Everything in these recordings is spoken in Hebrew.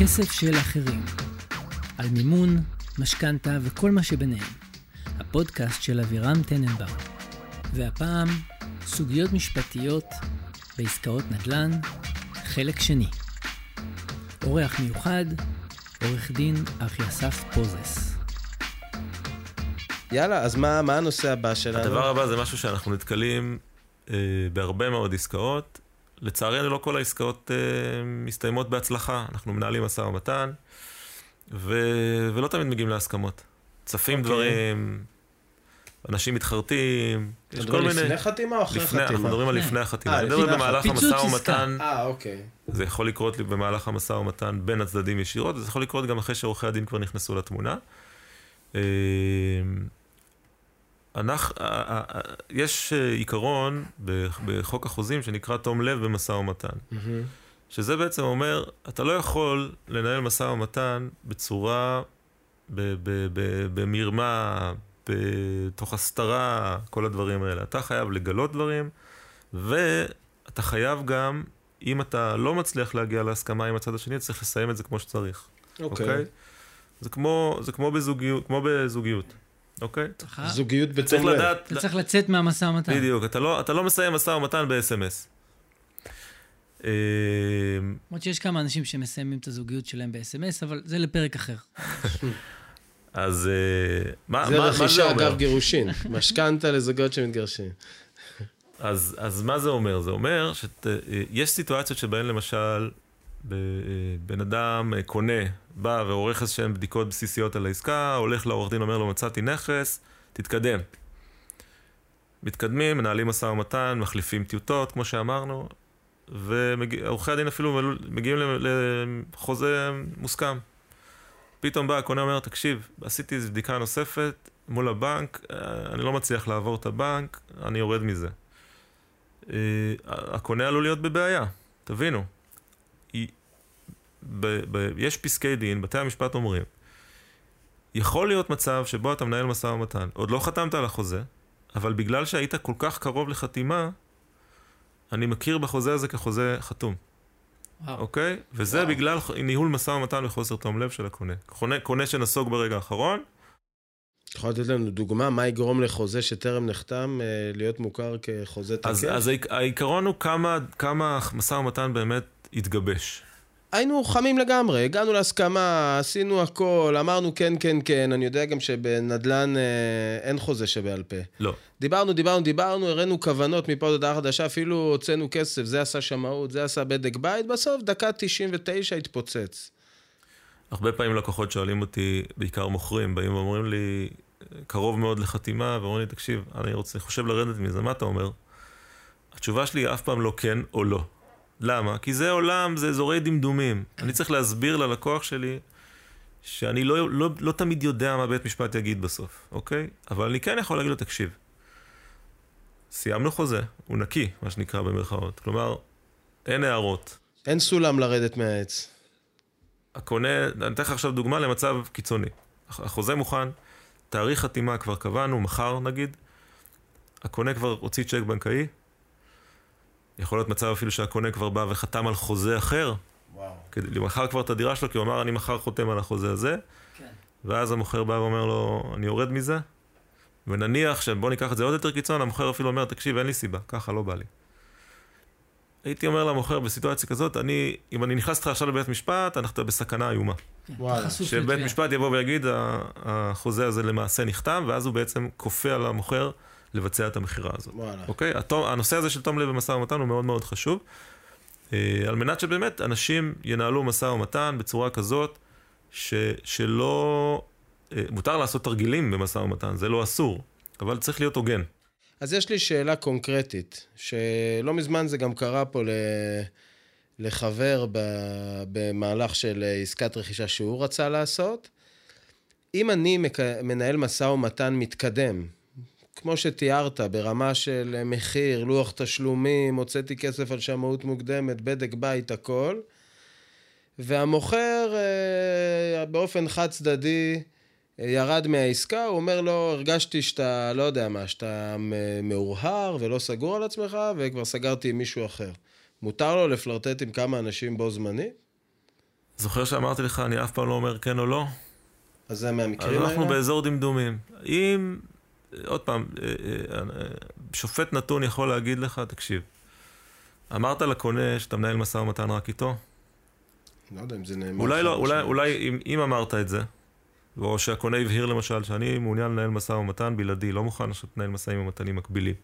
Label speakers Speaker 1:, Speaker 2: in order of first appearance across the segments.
Speaker 1: כסף של אחרים. על מימון, משכנתה וכל מה שביניהם. הפודקאסט של אבירם טננבאום. והפעם, סוגיות משפטיות בעסקאות נדל"ן, חלק שני. אורח מיוחד, עורך דין אחי אסף פוזס.
Speaker 2: יאללה, אז מה, מה הנושא הבא שלנו?
Speaker 3: הדבר הבא זה משהו שאנחנו נתקלים אה, בהרבה מאוד עסקאות. לצערנו לא כל העסקאות אה, מסתיימות בהצלחה. אנחנו מנהלים משא ומתן, ו... ולא תמיד מגיעים להסכמות. צפים okay.
Speaker 2: אוקיי.
Speaker 3: דברים, אנשים מתחרטים,
Speaker 2: יש כל מיני... לפני חתימה או אחרי
Speaker 3: לפני,
Speaker 2: חתימה?
Speaker 3: אנחנו מדברים על לפני החתימה.
Speaker 2: אה,
Speaker 3: אני מדבר במהלך המשא. ומתן,
Speaker 2: אה, אוקיי.
Speaker 3: זה יכול לקרות לי במהלך המשא ומתן בין הצדדים ישירות, וזה יכול לקרות גם אחרי שעורכי הדין כבר נכנסו לתמונה. אנחנו, אה, אה, אה, יש עיקרון בחוק החוזים שנקרא תום לב במשא ומתן,
Speaker 2: מהמם.
Speaker 3: שזה בעצם אומר, אתה לא יכול לנהל משא ומתן בצורה, במרמה, בתוך הסתרה, כל הדברים האלה. אתה חייב לגלות דברים, ואתה חייב גם, אם אתה לא מצליח להגיע להסכמה עם הצד השני, אתה צריך לסיים את זה כמו שצריך.
Speaker 2: אוקיי.
Speaker 3: זה כמו, זה כמו בזוגיות, כמו בזוגיות, אוקיי?
Speaker 1: צריך-
Speaker 2: זוגיות
Speaker 3: צריך
Speaker 2: בתום לב.
Speaker 3: לדעת,
Speaker 1: אתה צריך לצאת מהמשא ומתן.
Speaker 3: בדיוק, אתה לא, אתה לא מסיים משא ומתן ב-SMS. אה,
Speaker 1: למרות שיש כמה אנשים שמסיימים את הזוגיות שלהם ב-SMS, אבל זה לפרק אחר.
Speaker 3: אז אה, מה,
Speaker 2: זה
Speaker 3: מה, מה זה
Speaker 2: רכישה
Speaker 3: אומר?
Speaker 2: אגב גירושין. משכנתה לזוגות שמתגרשים.
Speaker 3: אז, אז מה זה אומר? זה אומר שיש סיטואציות שבהן למשל אה, בן אדם אה, קונה, בא ועורך איזשהן בדיקות בסיסיות על העסקה, הולך לעורך דין, אומר לו מצאתי נכס, תתקדם. מתקדמים, מנהלים משא ומתן, מחליפים טיוטות, כמו שאמרנו, ועורכי הדין אפילו מגיעים לחוזה מוסכם. פתאום בא הקונה אומר, תקשיב, עשיתי איזו בדיקה נוספת מול הבנק, אה, אני לא מצליח לעבור את הבנק, אני יורד מזה. אה, הקונה עלול להיות בבעיה, תבינו. ב- ב- יש פסקי דין, בתי המשפט אומרים, יכול להיות מצב שבו אתה מנהל משא ומתן, עוד לא חתמת על החוזה, אבל בגלל שהיית כל כך קרוב לחתימה, אני מכיר בחוזה הזה כחוזה חתום,
Speaker 1: וואו.
Speaker 3: אוקיי? וזה
Speaker 2: וואו.
Speaker 3: בגלל ניהול משא ומתן וחוסר תום לב של הקונה. קונה, קונה שנסוג ברגע האחרון,
Speaker 2: אתה יכול לתת לנו דוגמה מה יגרום לחוזה שטרם נחתם אה, להיות מוכר כחוזה
Speaker 3: אז,
Speaker 2: תקף?
Speaker 3: אז העיק- העיקרון הוא כמה, כמה משא ומתן באמת יתגבש.
Speaker 2: היינו חמים לגמרי, הגענו להסכמה, עשינו הכל, אמרנו כן, כן, כן. אני יודע גם שבנדל"ן אה, אין חוזה שבעל פה.
Speaker 3: לא.
Speaker 2: דיברנו, דיברנו, דיברנו, הראינו כוונות מפה עד הודעה חדשה, אפילו הוצאנו כסף, זה עשה שמאות, זה עשה בדק בית, בסוף דקה 99 התפוצץ.
Speaker 3: הרבה פעמים לקוחות שואלים אותי, בעיקר מוכרים, באים ואומרים לי, קרוב מאוד לחתימה, ואומרים לי, תקשיב, אני רוצה, חושב לרדת מזה, מה אתה אומר? התשובה שלי היא אף פעם לא כן או לא. למה? כי זה עולם, זה אזורי דמדומים. אני צריך להסביר ללקוח שלי שאני לא, לא, לא תמיד יודע מה בית משפט יגיד בסוף, אוקיי? אבל אני כן יכול להגיד לו, תקשיב, סיימנו חוזה, הוא נקי, מה שנקרא במרכאות. כלומר, אין הערות.
Speaker 2: אין סולם לרדת מהעץ.
Speaker 3: הקונה, אני אתן לך עכשיו דוגמה למצב קיצוני. החוזה מוכן, תאריך חתימה כבר קבענו, מחר נגיד, הקונה כבר הוציא צ'ק בנקאי, יכול להיות מצב אפילו שהקונה כבר בא וחתם על חוזה אחר,
Speaker 2: וואו.
Speaker 3: כדי למכר כבר את הדירה שלו, כי הוא אמר, אני מחר חותם על החוזה הזה,
Speaker 1: כן.
Speaker 3: ואז המוכר בא ואומר לו, אני יורד מזה, ונניח שבוא ניקח את זה עוד יותר קיצון, המוכר אפילו אומר, תקשיב, אין לי סיבה, ככה לא בא לי. הייתי אומר למוכר בסיטואציה כזאת, אני, אם אני נכנס איתך עכשיו לבית משפט, אנחנו בסכנה איומה.
Speaker 1: כן,
Speaker 3: שבית. משפט יבוא ויגיד, "ה- החוזה הזה למעשה נחתם, ואז הוא בעצם כופה על המוכר לבצע את המכירה הזאת.
Speaker 2: וואלה.
Speaker 3: אוקיי? התום, הנושא הזה של תום לב במשא ומתן הוא מאוד מאוד חשוב, אה, על מנת שבאמת אנשים ינהלו משא ומתן בצורה כזאת, ש, שלא... אה, מותר לעשות תרגילים במשא ומתן, זה לא אסור, אבל צריך להיות הוגן.
Speaker 2: אז יש לי שאלה קונקרטית, שלא מזמן זה גם קרה פה ל... לחבר ב... במהלך של עסקת רכישה שהוא רצה לעשות. אם אני מק... מנהל משא ומתן מתקדם, כמו שתיארת, ברמה של מחיר, לוח תשלומים, הוצאתי כסף על שמאות מוקדמת, בדק בית, הכל, והמוכר אה, באופן חד צדדי ירד מהעסקה, הוא אומר לו, הרגשתי שאתה, לא יודע מה, שאתה מאורהר ולא סגור על עצמך, וכבר סגרתי עם מישהו אחר. מותר לו לפלרטט עם כמה אנשים בו זמנית?
Speaker 3: זוכר שאמרתי לך, אני אף פעם לא אומר כן או לא?
Speaker 2: אז זה מהמקרים האלה?
Speaker 3: אנחנו באזור דמדומים. אם, עוד פעם, אה, אה, אה, שופט נתון יכול להגיד לך, תקשיב, אמרת לקונה שאתה מנהל משא ומתן רק איתו?
Speaker 2: לא יודע אם זה נאמר.
Speaker 3: אולי לא, אולי. אולי אם, אם אמרת את זה, או שהקונה הבהיר למשל שאני מעוניין לנהל משא ומתן בלעדי, לא מוכן עכשיו לנהל משאים ומתנים מקבילים.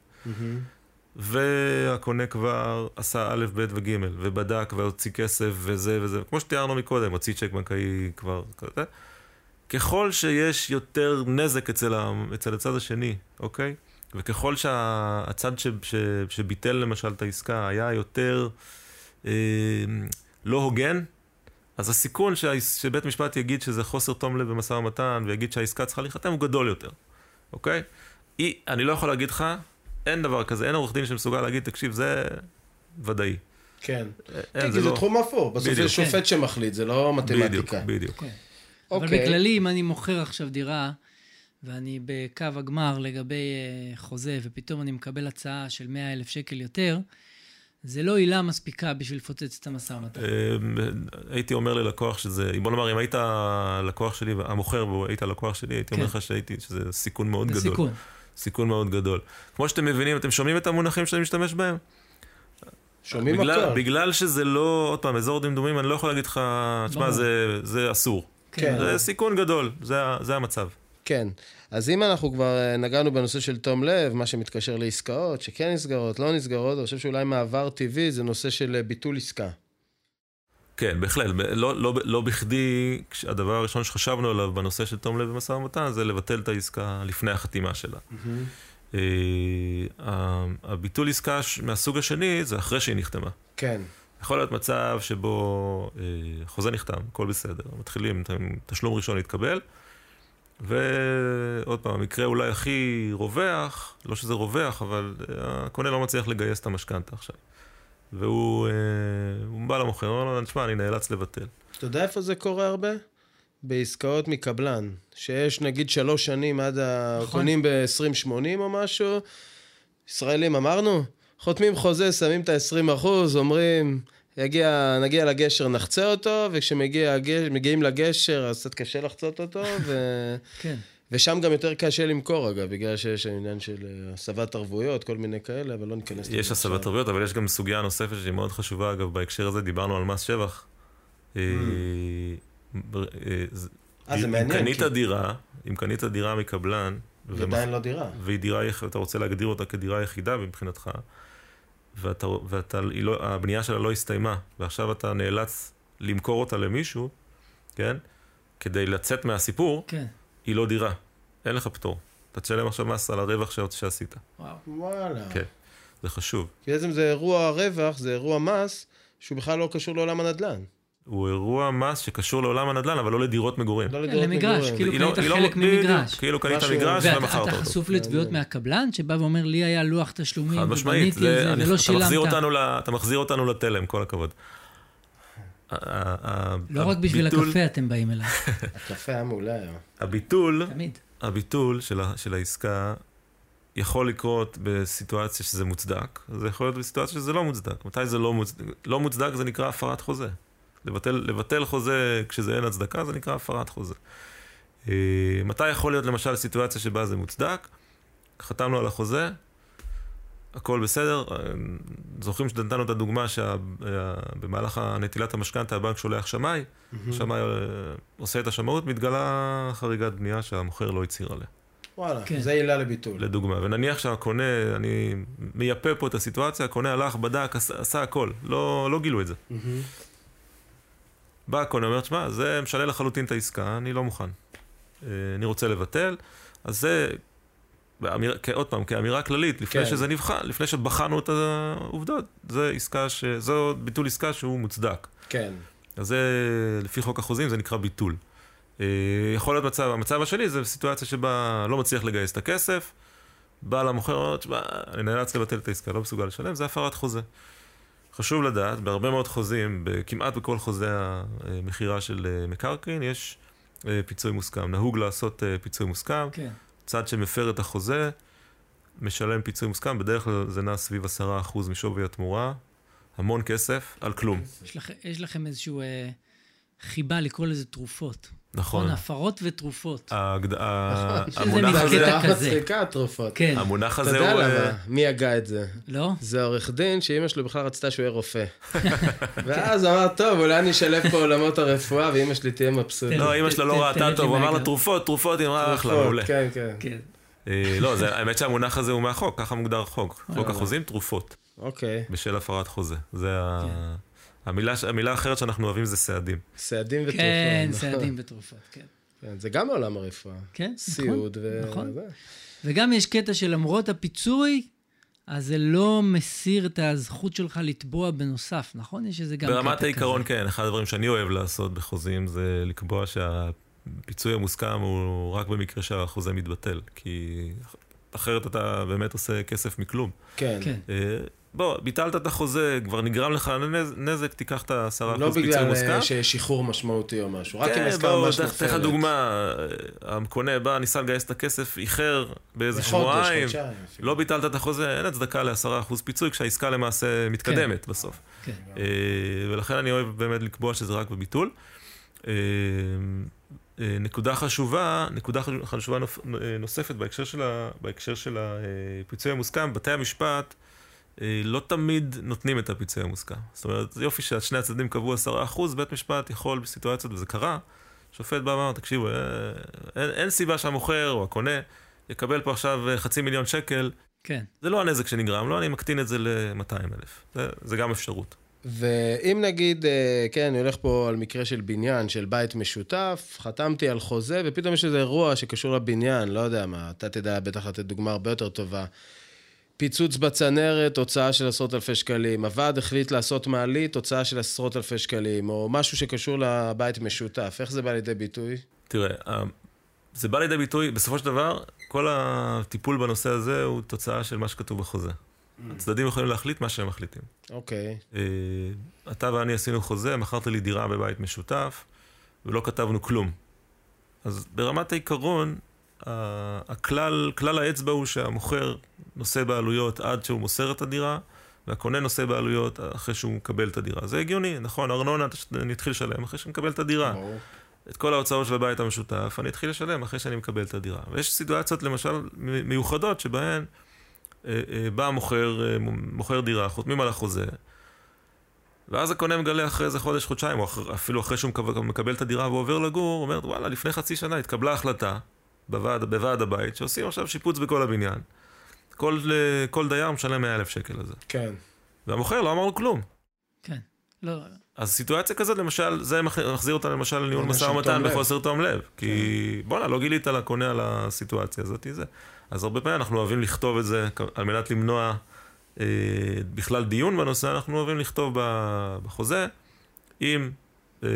Speaker 3: והקונה כבר עשה א', ב' וג', ובדק והוציא כסף וזה וזה, כמו שתיארנו מקודם, הוציא צ'ק בנקאי כבר כזה. ככל שיש יותר נזק אצל, ה, אצל הצד השני, אוקיי? וככל שהצד ש, ש, שביטל למשל את העסקה היה יותר אה, לא הוגן, אז הסיכון שה, שבית משפט יגיד שזה חוסר תום לב במשא ומתן ויגיד שהעסקה צריכה להיחתם הוא גדול יותר, אוקיי? אי, אני לא יכול להגיד לך, אין דבר כזה, אין עורך דין שמסוגל להגיד, תקשיב, זה ודאי.
Speaker 2: כן.
Speaker 3: אין,
Speaker 2: כן, כי זה
Speaker 3: לא-
Speaker 2: תחום אפור. בסוף זה
Speaker 3: בדיוק.
Speaker 2: שופט שמחליט, זה לא
Speaker 3: בדיוק,
Speaker 2: מתמטיקה.
Speaker 3: בדיוק.
Speaker 1: כן. אבל
Speaker 2: אוקיי.
Speaker 1: בכללי, אם אני מוכר עכשיו דירה, ואני בקו הגמר לגבי אה, חוזה, ופתאום אני מקבל הצעה של 100 אלף שקל יותר, זה לא עילה מספיקה בשביל לפוצץ את המשא ומתן.
Speaker 3: אה, הייתי אומר ללקוח שזה, בוא נאמר, אם היית לקוח שלי, המוכר והיית לקוח שלי, הייתי אומר
Speaker 1: כן.
Speaker 3: לך שהייתי, שזה סיכון מאוד
Speaker 1: זה
Speaker 3: גדול.
Speaker 1: סיכון.
Speaker 3: סיכון מאוד גדול. כמו שאתם מבינים, אתם שומעים את המונחים שאני משתמש בהם?
Speaker 2: שומעים הכל.
Speaker 3: בגלל שזה לא, עוד פעם, אזור דמדומים, אני לא יכול להגיד לך, תשמע. זה, זה אסור.
Speaker 2: כן.
Speaker 3: זה סיכון גדול, זה, זה המצב.
Speaker 2: כן. אז אם אנחנו כבר אה, נגענו בנושא של תום לב, מה שמתקשר לעסקאות, שכן נסגרות, לא נסגרות, אני חושב שאולי מעבר טבעי זה נושא של אה, ביטול עסקה.
Speaker 3: כן, בהחלט. לא, לא, לא בכדי, הדבר הראשון שחשבנו עליו בנושא של תום לב במשא ומתן, זה לבטל את העסקה לפני החתימה שלה. ה- הביטול עסקה מהסוג השני זה אחרי שהיא נחתמה.
Speaker 2: כן.
Speaker 3: יכול להיות מצב שבו אה, חוזה נחתם, הכל בסדר, מתחילים, תשלום ראשון להתקבל, ועוד פעם, המקרה אולי הכי רווח, לא שזה רווח, אבל אה, הקונה לא מצליח לגייס את המשכנתה עכשיו. והוא אה, בא למוכר, הוא אומר לו, תשמע, אני נאלץ לבטל.
Speaker 2: אתה יודע איפה זה קורה הרבה? בעסקאות מקבלן. שיש נגיד שלוש שנים עד
Speaker 1: נכון.
Speaker 2: הקונים ב-2080 או משהו. ישראלים אמרנו? חותמים חוזה, שמים את ה-20 אחוז, אומרים, יגיע, נגיע לגשר, נחצה אותו, וכשמגיעים לגשר, אז קצת קשה לחצות אותו, ו...
Speaker 1: כן.
Speaker 2: ושם גם יותר קשה למכור, אגב, בגלל שיש עניין של אה, הסבת ערבויות, כל מיני כאלה, אבל לא ניכנס לזה
Speaker 3: יש הסבת. ערבויות, אבל יש גם סוגיה נוספת שהיא מאוד חשובה, אגב, בהקשר הזה דיברנו על מס שבח. אה, ב- אה, זה-
Speaker 2: אה, זה
Speaker 3: אם
Speaker 2: מעניין,
Speaker 3: קנית
Speaker 2: כי-
Speaker 3: דירה, אם קנית דירה מקבלן, ומח-
Speaker 2: עדיין לא דירה.
Speaker 3: והיא דירה, אתה רוצה להגדיר אותה כדירה יחידה מבחינתך, ואתה, ואתה, היא לא, הבנייה שלה לא הסתיימה, ועכשיו אתה נאלץ למכור אותה למישהו, כן? כדי לצאת מהסיפור,
Speaker 1: כן.
Speaker 3: היא לא דירה. אין לך פטור. אתה תשלם עכשיו מס על הרווח ש- שעשית.
Speaker 1: וואו.
Speaker 2: וואלה.
Speaker 3: כן. זה חשוב.
Speaker 2: כי בעצם זה אירוע רווח, זה אירוע מס, שהוא בכלל לא קשור לעולם הנדל"ן.
Speaker 3: הוא אירוע מס שקשור לעולם הנדל"ן, אבל לא לדירות מגורים.
Speaker 2: לא לדירות
Speaker 1: למגרש,
Speaker 2: מגורים.
Speaker 1: כאילו
Speaker 3: לא-
Speaker 1: קנית
Speaker 3: היא לא-
Speaker 1: חלק ממגרש.
Speaker 3: כאילו קנית מגרש
Speaker 1: ואתה
Speaker 3: ומכרת אותו.
Speaker 1: חשוף לתביעות מהקבלן, שבא ואומר, לי היה לוח תשלומים,
Speaker 3: חד משמעית,
Speaker 1: ובניתי
Speaker 3: זה-
Speaker 1: את זה,
Speaker 3: אני-
Speaker 1: ולא
Speaker 3: אתה מחזיר
Speaker 1: שילמת.
Speaker 3: אתה מחזיר אותנו לתלם, כל הכבוד.
Speaker 1: לא רק בשביל הקפה אתם באים אליי,
Speaker 2: הקפה היה מעולה היום.
Speaker 3: הביטול. הביטול של העסקה יכול לקרות בסיטואציה שזה מוצדק, זה יכול להיות בסיטואציה שזה לא מוצדק. מתי זה לא מוצדק? לא מוצדק זה נקרא הפרת חוזה. לבטל, לבטל חוזה כשזה אין הצדקה זה נקרא הפרת חוזה. אה, מתי יכול להיות למשל סיטואציה שבה זה מוצדק? חתמנו על החוזה, הכל בסדר. אה, זוכרים שנתנו את הדוגמה שבמהלך נטילת המשכנתה הבנק שולח שמאי, שמאי אה, עושה את השמאות, מתגלה חריגת בנייה שהמוכר לא הצהיר עליה.
Speaker 2: וואלה,
Speaker 1: כן.
Speaker 2: זה עילה לביטול.
Speaker 3: לדוגמה, ונניח שהקונה, אני מייפה פה את הסיטואציה, הקונה הלך, בדק, עשה, עשה הכל, לא, לא גילו את זה.
Speaker 2: מהמם.
Speaker 3: בא הקונה, אומר, שמע, זה משנה לחלוטין את העסקה, אני לא מוכן. אה, אני רוצה לבטל, אז זה, באמיר, עוד פעם, כאמירה כללית, לפני
Speaker 2: כן.
Speaker 3: שזה נבחן, לפני שבחנו את העובדות, זה עסקה ש... זו ביטול עסקה שהוא מוצדק.
Speaker 2: כן.
Speaker 3: אז זה, לפי חוק החוזים, זה נקרא ביטול. אה, יכול להיות מצב, המצב השני זה סיטואציה שבה לא מצליח לגייס את הכסף, בא למוכר, אומר, תשמע, אני נאלץ לבטל את העסקה, לא מסוגל לשלם, זה הפרת חוזה. חשוב לדעת, בהרבה מאוד חוזים, כמעט בכל חוזה המכירה של אה, מקרקעין, יש אה, פיצוי מוסכם. נהוג לעשות אה, פיצוי מוסכם,
Speaker 1: כן.
Speaker 3: צד שמפר את החוזה, משלם פיצוי מוסכם, בדרך כלל זה נע סביב 10% משווי התמורה, המון כסף, על כלום.
Speaker 1: יש לכ- יש לכם איזשהו אה, חיבה לקרוא לזה תרופות.
Speaker 3: נכון.
Speaker 1: הפרות ותרופות. שזה
Speaker 3: המונח הזה,
Speaker 2: זה
Speaker 1: כזה.
Speaker 2: מצחיקה, התרופות.
Speaker 1: כן,
Speaker 3: המונח
Speaker 2: אתה
Speaker 3: הזה
Speaker 2: יודע
Speaker 3: הוא...
Speaker 2: למה?
Speaker 3: אה,
Speaker 2: מי הגה את זה?
Speaker 1: לא?
Speaker 2: זה עורך דין שאימא שלו בכלל רצתה שהוא יהיה רופא. ואז אמר, טוב, אולי אני אשלב פה עולמות הרפואה ואימא שלי תהיה מבסוטית.
Speaker 3: לא, אמא שלה
Speaker 1: ת-
Speaker 3: לא ראתה טוב, הוא אמר לה. תרופות, תרופות, היא אמרה אחלה, מעולה.
Speaker 2: כן, כן.
Speaker 1: כן.
Speaker 3: אה, לא, זה- האמת שהמונח הזה הוא מהחוק, ככה מוגדר החוק. חוק
Speaker 2: וואלה.
Speaker 3: החוזים, תרופות,
Speaker 2: אוקיי.
Speaker 3: בשל הפרת חוזה. זה ה...
Speaker 1: כן.
Speaker 3: המילה המילה האחרת שאנחנו אוהבים זה סעדים.
Speaker 2: סעדים ותרופות.
Speaker 1: כן. סעדים ותרופות, כן.
Speaker 2: כן, זה גם מעולם הרפואה.
Speaker 1: כן, נכון.
Speaker 2: סיעוד ו...
Speaker 1: נכון.
Speaker 2: זה.
Speaker 1: וגם יש קטע שלמרות הפיצוי, אז זה לא מסיר את הזכות שלך לתבוע בנוסף, נכון? יש איזה גם קטע כזה.
Speaker 3: ברמת העיקרון, כן, אחד הדברים שאני אוהב לעשות בחוזים זה לקבוע שהפיצוי המוסכם הוא רק במקרה שהחוזה מתבטל, כי אחרת אתה באמת עושה כסף מכלום.
Speaker 2: כן.
Speaker 1: כן,
Speaker 3: אה, בוא, ביטלת את החוזה, כבר נגרם לך נז- נזק, תיקח את ה-10%
Speaker 2: לא
Speaker 3: פיצוי
Speaker 2: בגלל
Speaker 3: מוסכם.
Speaker 2: אה, שיש שחרור משמעותי או משהו, רק אם
Speaker 3: כן, בוא,
Speaker 2: ממש
Speaker 3: אתן אתן לך
Speaker 2: נופלת.
Speaker 3: דוגמה, אה, הקונה בא, ניסה לגייס את הכסף, איחר באיזה שבועיים. לא ביטלת את החוזה, אין הצדקה ל-10% פיצוי כשהעסקה למעשה מתקדמת בסוף.
Speaker 1: כן.
Speaker 3: אה, ולכן אני אוהב באמת לקבוע שזה רק בביטול. נקודה חשובה, נקודה חשוב- חשובה נוספת בהקשר של, הפיצוי המוסכם, בתי המשפט לא תמיד נותנים את הפיצוי המוסכם. זאת אומרת, זה יופי ששני הצדדים קבעו 10%, בית משפט יכול בסיטואציות, וזה קרה, שופט בא ואמר, תקשיבו, אה, אין, אין סיבה שהמוכר או הקונה יקבל פה עכשיו אה, חצי מיליון שקל,
Speaker 1: כן.
Speaker 3: זה לא הנזק שנגרם, לא, אני מקטין את זה ל-200 אלף. זה, זה גם אפשרות.
Speaker 2: ואם נגיד, אה, כן, אני הולך פה על מקרה של בניין, של בית משותף, חתמתי על חוזה, ופתאום יש איזה אירוע שקשור לבניין, לא יודע מה, אתה תדע בטח לתת דוגמה הרבה יותר טובה. פיצוץ בצנרת, הוצאה של עשרות אלפי שקלים. הוועד החליט לעשות מעלית, הוצאה של עשרות אלפי שקלים. או משהו שקשור לבית משותף. איך זה בא לידי ביטוי?
Speaker 3: תראה, ה- זה בא לידי ביטוי, בסופו של דבר, כל הטיפול בנושא הזה הוא תוצאה של מה שכתוב בחוזה. הצדדים יכולים להחליט מה שהם מחליטים.
Speaker 2: אוקיי.
Speaker 3: אה, אתה ואני עשינו חוזה, מכרת לי דירה בבית משותף, ולא כתבנו כלום. אז ברמת העיקרון, הכלל, כלל האצבע הוא שהמוכר נושא בעלויות עד שהוא מוסר את הדירה, והקונה נושא בעלויות אחרי שהוא מקבל את הדירה. זה הגיוני, נכון, ארנונה אני אתחיל לשלם אחרי שאני מקבל את הדירה.
Speaker 2: ברור.
Speaker 3: את כל ההוצאות של הבית המשותף, אני אתחיל לשלם אחרי שאני מקבל את הדירה. ויש סיטואציות, למשל, מיוחדות, שבהן אה, אה, בא מוכר, אה, מוכר דירה, חותמים על החוזה, ואז הקונה מגלה אחרי איזה חודש, חודשיים, או אפילו אחרי שהוא מקבל, מקבל את הדירה ועובר לגור, אומר, וואלה, לפני חצי שנה התקבלה החלטה בוועד, בוועד הבית, שעושים עכשיו שיפוץ בכל הבניין. כל, כל דייר משלם 100 אלף שקל על זה.
Speaker 2: כן.
Speaker 3: והמוכר לא אמר לו כלום.
Speaker 1: כן. לא,
Speaker 3: אז סיטואציה כזאת, למשל, זה מח- מחזיר אותנו למשל לניהול
Speaker 2: עניין
Speaker 3: משא
Speaker 2: של
Speaker 3: ומתן. בחוסר תום לב. כי בואנה, לא גילית לקונה על הסיטואציה הזאת, זה. אז הרבה פעמים אנחנו אוהבים לכתוב את זה על מנת למנוע אה, בכלל דיון בנושא, אנחנו אוהבים לכתוב בחוזה, אם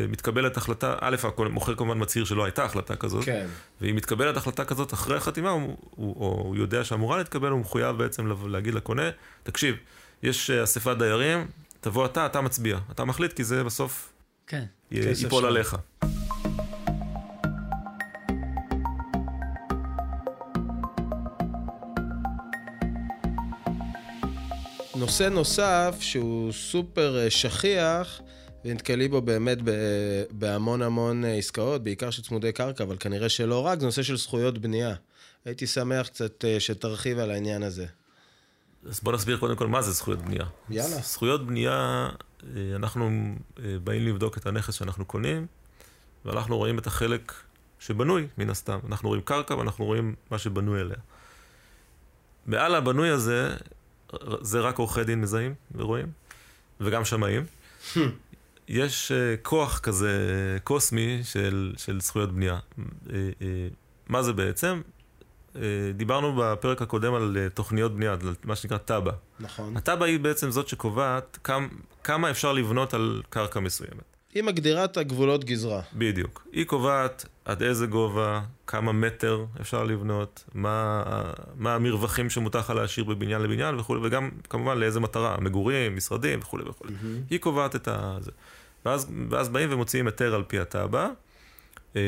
Speaker 3: מתקבלת החלטה, א', המוכר כמובן מצהיר שלא הייתה החלטה כזאת,
Speaker 2: כן.
Speaker 3: ואם מתקבלת החלטה כזאת אחרי החתימה, הוא, הוא, או הוא יודע שאמורה להתקבל, הוא מחויב בעצם להגיד לקונה, תקשיב, יש אה, אספת דיירים, תבוא אתה, אתה מצביע. אתה מחליט, כי זה בסוף
Speaker 1: כן.
Speaker 2: כסף
Speaker 3: ייפול
Speaker 2: שלו.
Speaker 3: עליך.
Speaker 2: נושא נוסף שהוא סופר אה, שכיח, ונתקלי בו באמת בהמון המון אה, עסקאות, בעיקר של צמודי קרקע, אבל כנראה שלא רק, זה נושא של זכויות בנייה. הייתי שמח קצת אה, שתרחיב על העניין הזה.
Speaker 3: אז בוא נסביר קודם כל מה זה זכויות בנייה.
Speaker 2: יאללה.
Speaker 3: זכויות בנייה, אה, אנחנו באים לבדוק את הנכס שאנחנו קונים, ואנחנו רואים את החלק שבנוי, מן הסתם. אנחנו רואים קרקע ואנחנו רואים מה שבנוי עליה. מעל הבנוי הזה, זה רק עורכי דין מזהים ורואים, וגם שמאים. יש אה, כוח כזה קוסמי של, של זכויות בנייה. אה, אה, מה זה בעצם? דיברנו בפרק הקודם על תוכניות בנייה, על מה שנקרא תב"ע.
Speaker 2: נכון.
Speaker 3: התב"ע היא בעצם זאת שקובעת כמה, כמה אפשר לבנות על קרקע מסוימת.
Speaker 2: היא מגדירה את הגבולות גזרה.
Speaker 3: בדיוק. היא קובעת עד איזה גובה, כמה מטר אפשר לבנות, מה, מה המרווחים שמותר לך להשאיר בבניין לבניין וכולי, וגם כמובן לאיזה מטרה, מגורים, משרדים וכולי וכולי. היא קובעת את ה... זה. ואז, ואז באים ומוציאים היתר על פי התב"ע, אה,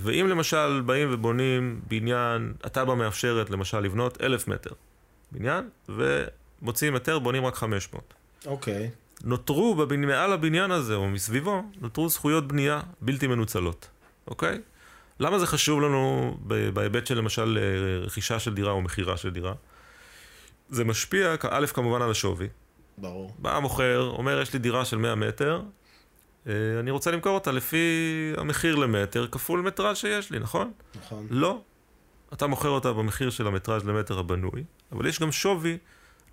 Speaker 3: ואם למשל באים ובונים בניין, התב"ע מאפשרת למשל לבנות אלף מטר בניין, ומוציאים היתר, בונים רק 500.
Speaker 2: אוקיי.
Speaker 3: נותרו בבנ... מעל הבניין הזה, או מסביבו, נותרו זכויות בנייה בלתי מנוצלות, אוקיי? למה זה חשוב לנו בהיבט של למשל אה, רכישה של דירה או מכירה של דירה? זה משפיע, א', כמובן על השווי.
Speaker 2: ברור.
Speaker 3: בא המוכר, אומר, יש לי דירה של 100 מטר, אה, אני רוצה למכור אותה לפי המחיר למטר כפול מטראז' שיש לי, נכון?
Speaker 2: נכון.
Speaker 3: לא. אתה מוכר אותה במחיר של המטראז' למטר הבנוי, אבל יש גם שווי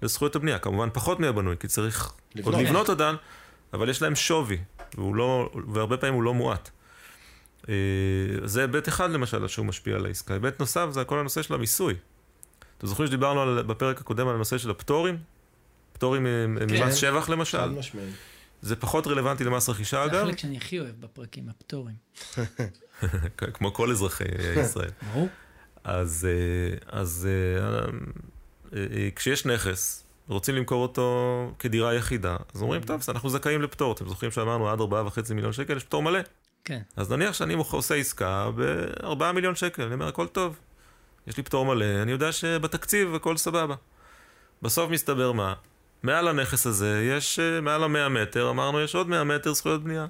Speaker 3: לזכויות הבנייה. כמובן פחות מהבנוי, כי צריך
Speaker 2: לבנות.
Speaker 3: עוד לבנות אותן, אבל יש להם שווי, והוא לא, והרבה פעמים הוא לא מועט. אה, זה היבט אחד למשל שהוא משפיע על העסקה. היבט נוסף זה כל הנושא של המיסוי. אתם זוכרים שדיברנו על, בפרק הקודם על הנושא של הפטורים? פטורים אה,
Speaker 1: כן.
Speaker 3: ממס שבח
Speaker 2: חד
Speaker 3: למשל?
Speaker 2: משמעית.
Speaker 3: זה פחות רלוונטי למס רכישה
Speaker 1: זה
Speaker 3: אגב,
Speaker 1: החלק שאני הכי אוהב בפרקים, הפטורים.
Speaker 3: כמו כל אזרחי ישראל.
Speaker 1: ברור.
Speaker 3: אז, אה, אז אה, אה, אה, כשיש נכס, רוצים למכור אותו כדירה יחידה, אז אומרים, טוב, אז אנחנו זכאים לפטור. אתם זוכרים שאמרנו עד 4.5 מיליון שקל, יש פטור מלא.
Speaker 1: כן.
Speaker 3: אז נניח שאני עושה עסקה ב-4 מיליון שקל, אני אומר, הכל טוב. יש לי פטור מלא, אני יודע שבתקציב הכל סבבה. בסוף מסתבר מה? מעל הנכס הזה יש, אה, מעל ה-100 מטר, אמרנו, יש עוד 100 מטר זכויות בנייה.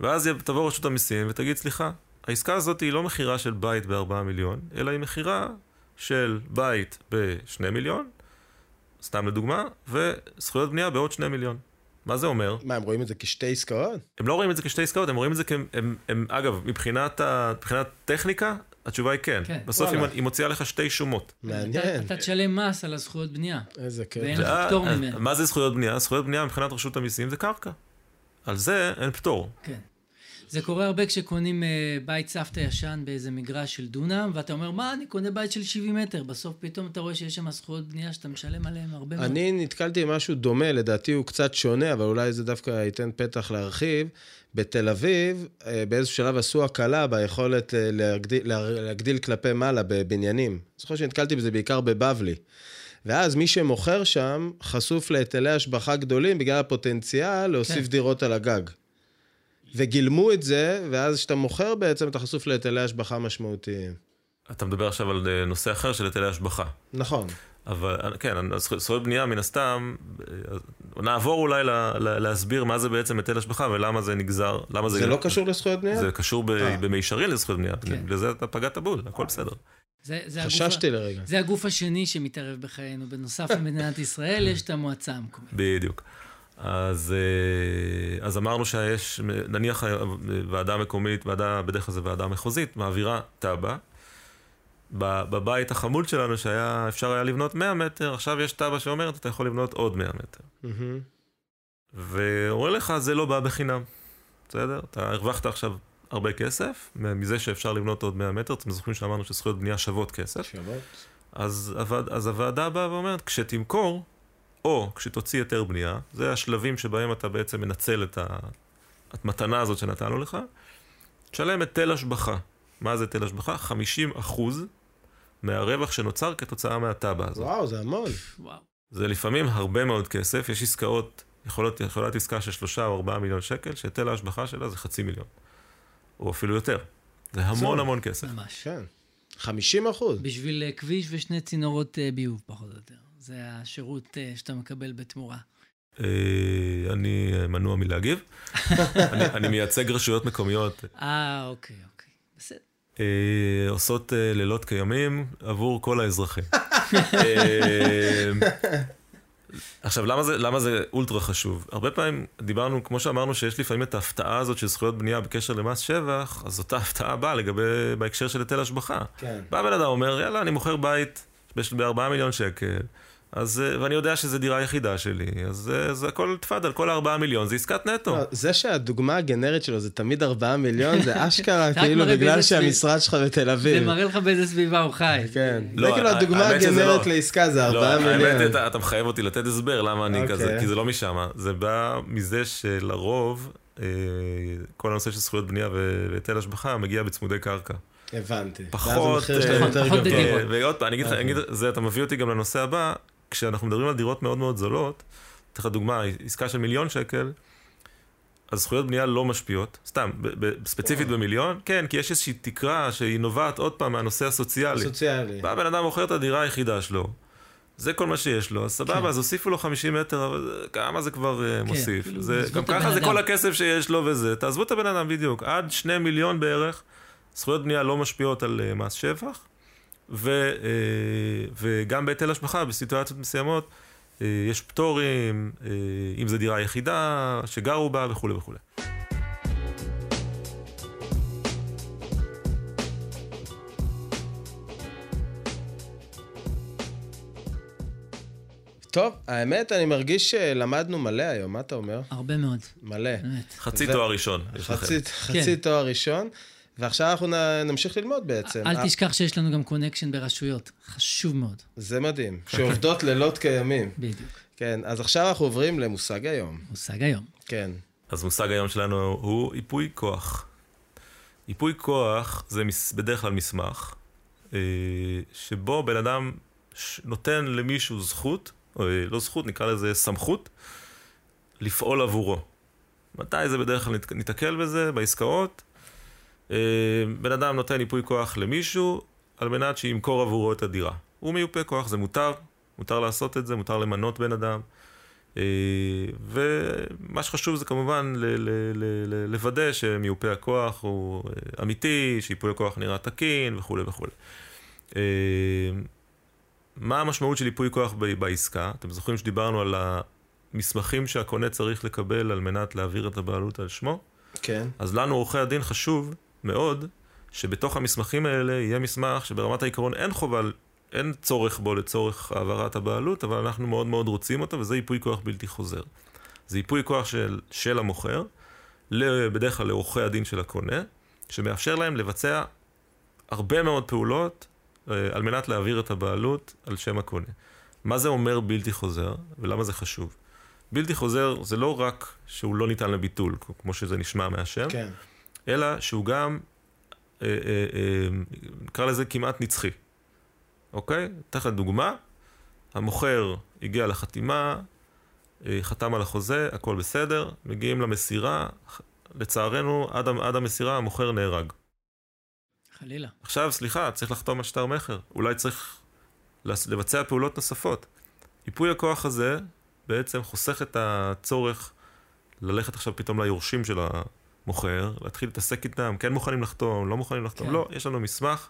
Speaker 3: ואז תבוא רשות המיסים ותגיד, סליחה, העסקה הזאת היא לא מכירה של בית ב-4 מיליון, אלא היא מכירה של בית ב-2 מיליון, סתם לדוגמה, וזכויות בנייה בעוד 2 מיליון. מה זה אומר?
Speaker 2: מה, הם רואים את זה כשתי עסקאות?
Speaker 3: הם לא רואים את זה כשתי עסקאות, הם רואים את זה כ... הם, הם, אגב, מבחינת, ה, מבחינת טכניקה, התשובה היא כן.
Speaker 1: כן.
Speaker 3: בסוף היא. היא מוציאה לך שתי שומות.
Speaker 2: מעניין.
Speaker 1: אתה- אתה תשלם מס על הזכויות בנייה.
Speaker 2: איזה כיף.
Speaker 1: ואין לך
Speaker 3: ואז-
Speaker 1: פטור
Speaker 3: אז
Speaker 1: ממנו.
Speaker 3: מה זה זכויות בנייה? זכויות בנייה מבחינת רשות המיסים זה קרקע. על זה אין פטור.
Speaker 1: כן. זה קורה הרבה כשקונים אה, בית סבתא ישן באיזה מגרש של דונם, ואתה אומר, מה, אני קונה בית של 70 מטר. בסוף פתאום אתה רואה שיש שם זכויות בנייה שאתה משלם עליהן הרבה מאוד.
Speaker 2: אני נתקלתי במשהו דומה, לדעתי הוא קצת שונה, אבל אולי זה דווקא ייתן פתח להרחיב. בתל אביב, אה, באיזשהו שלב עשו הקלה ביכולת אה, להגדיל, לה- להגדיל כלפי מעלה בבניינים. אני זוכר שנתקלתי בזה בעיקר בבבלי. ואז מי שמוכר שם חשוף להיטלי השבחה גדולים בגלל הפוטנציאל להוסיף
Speaker 1: כן.
Speaker 2: דירות על הגג. וגילמו את זה, ואז כשאתה מוכר בעצם אתה חשוף להיטלי השבחה משמעותיים.
Speaker 3: אתה מדבר עכשיו על אה, נושא אחר של היטלי השבחה.
Speaker 2: נכון.
Speaker 3: אבל אה, כן, זכויות בנייה מן הסתם, אה, נעבור אולי ל, ל, להסביר מה זה בעצם היטל השבחה ולמה זה נגזר, למה זה...
Speaker 2: זה לא קשור לזכויות בנייה?
Speaker 3: זה קשור ב,
Speaker 2: אה.
Speaker 3: במישרין לזכויות בנייה,
Speaker 1: כן.
Speaker 3: לזה אתה פגעת בול, הכל בסדר.
Speaker 1: זה, זה הגוף,
Speaker 2: חששתי לרגע.
Speaker 1: זה הגוף השני שמתערב בחיינו. בנוסף למדינת ישראל, יש את המועצה המקומית.
Speaker 3: בדיוק. אז, אה, אז אמרנו שיש, נניח ועדה מקומית, ועדה, בדרך כלל זו ועדה מחוזית, מעבירה תב"ע. בבית החמוד שלנו, שהיה, אפשר היה לבנות 100 מטר, עכשיו יש תב"ע שאומרת, אתה יכול לבנות עוד 100 מטר.
Speaker 2: מהמם.
Speaker 3: ואומר לך, זה לא בא בחינם, בסדר? אתה הרווחת עכשיו הרבה כסף, מזה שאפשר לבנות עוד 100 מטר, אתם זוכרים שאמרנו שזכויות בנייה שוות כסף.
Speaker 2: שוות.
Speaker 3: אז, אז הוועדה באה ואומרת, כשתמכור, או כשתוציא היתר בנייה, זה השלבים שבהם אתה בעצם מנצל את המתנה הזאת שנתנו לך, תשלם היטל השבחה. מה זה היטל השבחה? 50 אחוז מהרווח שנוצר כתוצאה מהתב"ע הזאת.
Speaker 2: וואו, זה המון.
Speaker 1: וואו.
Speaker 3: זה לפעמים הרבה מאוד כסף, יש עסקאות, יכולות, יכולת עסקה של שלושה או ארבעה מיליון שקל, שהיטל ההשבחה שלה זה חצי מיליון, או אפילו יותר. זה המון. המון כסף.
Speaker 1: ממש.
Speaker 2: כן. 50 אחוז.
Speaker 1: בשביל אה, כביש ושני צינורות אה, ביוב, פחות או יותר. זה השירות אה, שאתה מקבל בתמורה.
Speaker 3: אה, אני מנוע מלהגיב. אני, אני מייצג רשויות מקומיות
Speaker 1: אה, אוקיי, אוקיי. בסדר.
Speaker 3: אה, עושות לילות כימים עבור כל האזרחים. עכשיו, למה זה, למה זה אולטרה חשוב? הרבה פעמים דיברנו, כמו שאמרנו, שיש לפעמים את ההפתעה הזאת של זכויות בנייה בקשר למס שבח, אז אותה הפתעה באה לגבי, בהקשר של היטל השבחה.
Speaker 2: כן.
Speaker 3: בא בן אדם אומר, יאללה, אני מוכר בית ב-4 מיליון שקל, אז, אה, ואני יודע שזו דירה יחידה שלי, אז אה, זה הכל תפאדל, כל ה-4 מיליון זה עסקת נטו.
Speaker 2: לא, זה שהדוגמה הגנרית שלו זה תמיד 4 מיליון, זה אשכרה כאילו בגלל שהמשרד שלך בתל
Speaker 1: זה
Speaker 2: אביב.
Speaker 1: מראה לך באיזה סביבה הוא חי.
Speaker 2: כן.
Speaker 3: לא,
Speaker 2: זה כאילו
Speaker 3: ה-
Speaker 2: הדוגמה
Speaker 3: האמת
Speaker 2: הגנרית
Speaker 3: לא.
Speaker 2: לעסקה זה
Speaker 3: לא,
Speaker 2: 4
Speaker 3: האמת,
Speaker 2: מיליון.
Speaker 3: אתה, אתה מחייב אותי לתת הסבר למה אני
Speaker 2: אוקיי.
Speaker 3: כזה, כי זה לא משם. זה בא מזה שלרוב, אה, כל הנושא של זכויות בנייה והיטל השבחה מגיע בצמודי קרקע.
Speaker 2: הבנתי.
Speaker 3: פחות, אה. אה, ועוד פעם, אני אגיד לך, אגיד, זה אתה מביא אותי גם לנושא הבא, כשאנחנו מדברים על דירות מאוד מאוד זולות, אתן לך דוגמה, עסקה של מיליון שקל, אז זכויות בנייה לא משפיעות, סתם, ב- ב- ספציפית במיליון, כן, כי יש איזושהי תקרה שהיא נובעת עוד פעם מהנושא הסוציאלי.
Speaker 2: סוציאלי.
Speaker 3: בא בן אדם מוכר את הדירה היחידה שלו, זה כל מה שיש לו, אז סבבה,
Speaker 1: כן.
Speaker 3: אז הוסיפו לו 50 מטר, אבל כמה זה כבר אה, מוסיף?
Speaker 1: כאילו,
Speaker 3: זה, גם ככה זה. כל הכסף שיש לו וזה, תעזבו את הבן אדם בדיוק, עד 2 מיליון בערך, זכויות בנייה לא משפיעות על אה, מס שבח, ו, אה, וגם בהיטל השבחה, בסיטואציות מסוימות, אה, יש פטורים, אה, אם זו דירה יחידה, שגרו בה וכולי וכולי.
Speaker 2: טוב, האמת, אני מרגיש שלמדנו מלא היום, מה אתה אומר?
Speaker 1: הרבה מאוד,
Speaker 2: מלא.
Speaker 1: באמת.
Speaker 3: חצי
Speaker 2: ו-
Speaker 3: תואר ראשון.
Speaker 2: חצי, חצי תואר ראשון, ועכשיו אנחנו נמשיך ללמוד בעצם.
Speaker 1: אל תשכח שיש לנו גם קונקשן ברשויות, חשוב מאוד,
Speaker 2: זה מדהים, שעובדות לילות כימים.
Speaker 1: בדיוק.
Speaker 2: כן, אז עכשיו אנחנו עוברים למושג היום.
Speaker 1: מושג היום.
Speaker 2: כן.
Speaker 3: אז מושג היום שלנו הוא ייפוי כוח. ייפוי כוח זה בדרך כלל מסמך, אה, שבו בן אדם נותן למישהו זכות, או אה, לא זכות, נקרא לזה סמכות, לפעול עבורו. מתי זה בדרך כלל ניתקל בזה? בעסקאות. אה, בן אדם נותן ייפוי כוח למישהו על מנת שימכור עבורו את הדירה. הוא מיופה כוח, זה מותר, מותר לעשות את זה, מותר למנות בן אדם. אה, ומה שחשוב זה כמובן ל- ל- ל- לוודא שמיופה הכוח הוא אה, אמיתי, שייפוי הכוח נראה תקין וכולי וכולי. מה המשמעות של ייפוי כוח ב- בעסקה? אתם זוכרים שדיברנו על המסמכים שהקונה צריך לקבל על מנת להעביר את הבעלות על שמו?
Speaker 2: כן.
Speaker 3: אז לנו, עורכי הדין, חשוב מאוד שבתוך המסמכים האלה יהיה מסמך שברמת העיקרון אין חובה, אין צורך בו לצורך העברת הבעלות, אבל אנחנו מאוד מאוד רוצים אותו, וזה ייפוי כוח בלתי חוזר. זה ייפוי כוח של, של המוכר, בדרך כלל לעורכי הדין של הקונה, שמאפשר להם לבצע הרבה מאוד פעולות אה, על מנת להעביר את הבעלות על שם הקונה. מה זה אומר בלתי חוזר, ולמה זה חשוב? בלתי חוזר זה לא רק שהוא לא ניתן לביטול, כמו שזה נשמע מהשם,
Speaker 2: כן.
Speaker 3: אלא שהוא גם, אה, אה, אה, נקרא לזה כמעט נצחי. אוקיי? אתן דוגמה, המוכר הגיע לחתימה, אה, חתם על החוזה, הכל בסדר, מגיעים למסירה, לצערנו, עד, ה- עד המסירה המוכר נהרג.
Speaker 1: חלילה.
Speaker 3: עכשיו, סליחה, צריך לחתום על שטר מכר. אולי צריך לבצע פעולות נוספות. ייפוי הכוח הזה בעצם חוסך את הצורך ללכת עכשיו פתאום ליורשים של המוכר, להתחיל להתעסק איתם, כן מוכנים לחתום, לא מוכנים לחתום.
Speaker 1: כן.
Speaker 3: לא, יש לנו מסמך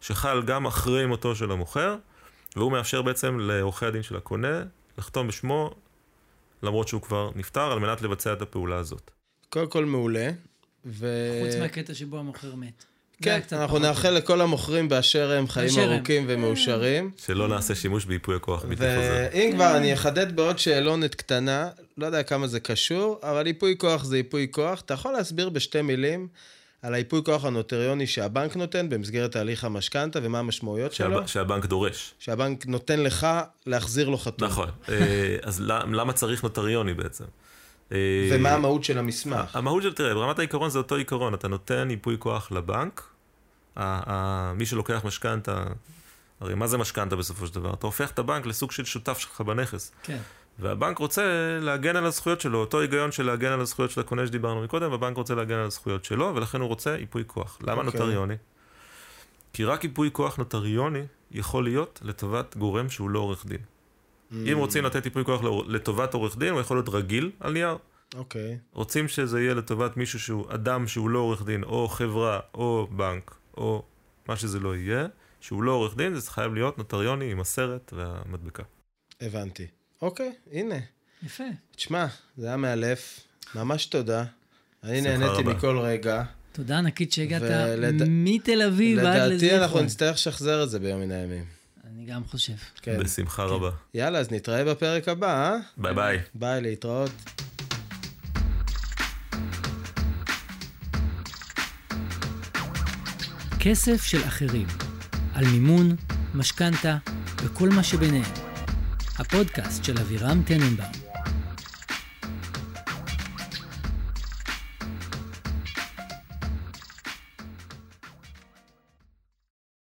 Speaker 3: שחל גם אחרי מותו של המוכר, והוא מאפשר בעצם לעורכי הדין של הקונה לחתום בשמו, למרות שהוא כבר נפטר, על מנת לבצע את הפעולה הזאת.
Speaker 2: קודם כל מעולה. ו...
Speaker 1: חוץ מהקטע שבו המוכר מת.
Speaker 2: כן,
Speaker 1: קצת
Speaker 2: אנחנו נאחל לכל המוכרים באשר הם חיים
Speaker 1: באשר הם.
Speaker 2: ארוכים ומאושרים.
Speaker 3: שלא נעשה שימוש בייפוי הכוח בלתי חוזר.
Speaker 2: ואם כבר, אני אחדד בעוד שאלונת קטנה, לא יודע כמה זה קשור, אבל ייפוי כוח זה ייפוי כוח. אתה יכול להסביר בשתי מילים על הייפוי כוח הנוטריוני שהבנק נותן במסגרת תהליך המשכנתה ומה המשמעויות שלו?
Speaker 3: שהב- שהבנק דורש.
Speaker 2: שהבנק נותן לך להחזיר לו חתום.
Speaker 3: נכון. אה, אז למ- למה צריך נוטריוני בעצם? אה,
Speaker 2: ומה המהות של המסמך?
Speaker 3: המהות של, תראה, ברמת העיקרון זה אותו עיקרון, אתה נותן ייפוי כוח לבנק, מי שלוקח משכנתה, הרי מה זה משכנתה בסופו של דבר? אתה הופך את הבנק לסוג של שותף שלך בנכס,
Speaker 1: כן.
Speaker 3: והבנק רוצה להגן על הזכויות שלו, אותו היגיון של להגן על הזכויות של הקונה שדיברנו מקודם, הבנק רוצה להגן על הזכויות שלו, ולכן הוא רוצה ייפוי כוח. למה
Speaker 2: אוקיי.
Speaker 3: נוטריוני? כי רק ייפוי כוח נוטריוני יכול להיות לטובת גורם שהוא לא עורך דין.
Speaker 2: Mm.
Speaker 3: אם רוצים לתת ייפוי כוח לטובת עורך דין, הוא יכול להיות רגיל על נייר.
Speaker 2: אוקיי.
Speaker 3: רוצים שזה יהיה לטובת מישהו שהוא אדם שהוא לא עורך דין, או חברה, או בנק, או מה שזה לא יהיה, שהוא לא עורך דין, זה חייב להיות נוטריוני עם הסרט והמדבקה.
Speaker 2: הבנתי. אוקיי, הנה.
Speaker 1: יפה.
Speaker 2: תשמע, זה היה מאלף. ממש תודה. אני נהניתי
Speaker 3: רבה.
Speaker 2: מכל רגע.
Speaker 1: תודה ענקית שהגעת
Speaker 2: ולד-
Speaker 1: מתל אביב עד
Speaker 2: לדעתי אנחנו. נצטרך לשחזר את זה ביום מן הימים.
Speaker 1: אני גם חושב.
Speaker 2: כן.
Speaker 3: בשמחה רבה.
Speaker 2: יאללה, אז נתראה בפרק הבא, אה?
Speaker 3: ביי ביי.
Speaker 2: ביי, להתראות.
Speaker 1: כסף של אחרים, על מימון, משכנתה וכל מה שביניהם. הפודקאסט של אבירם טננבאום.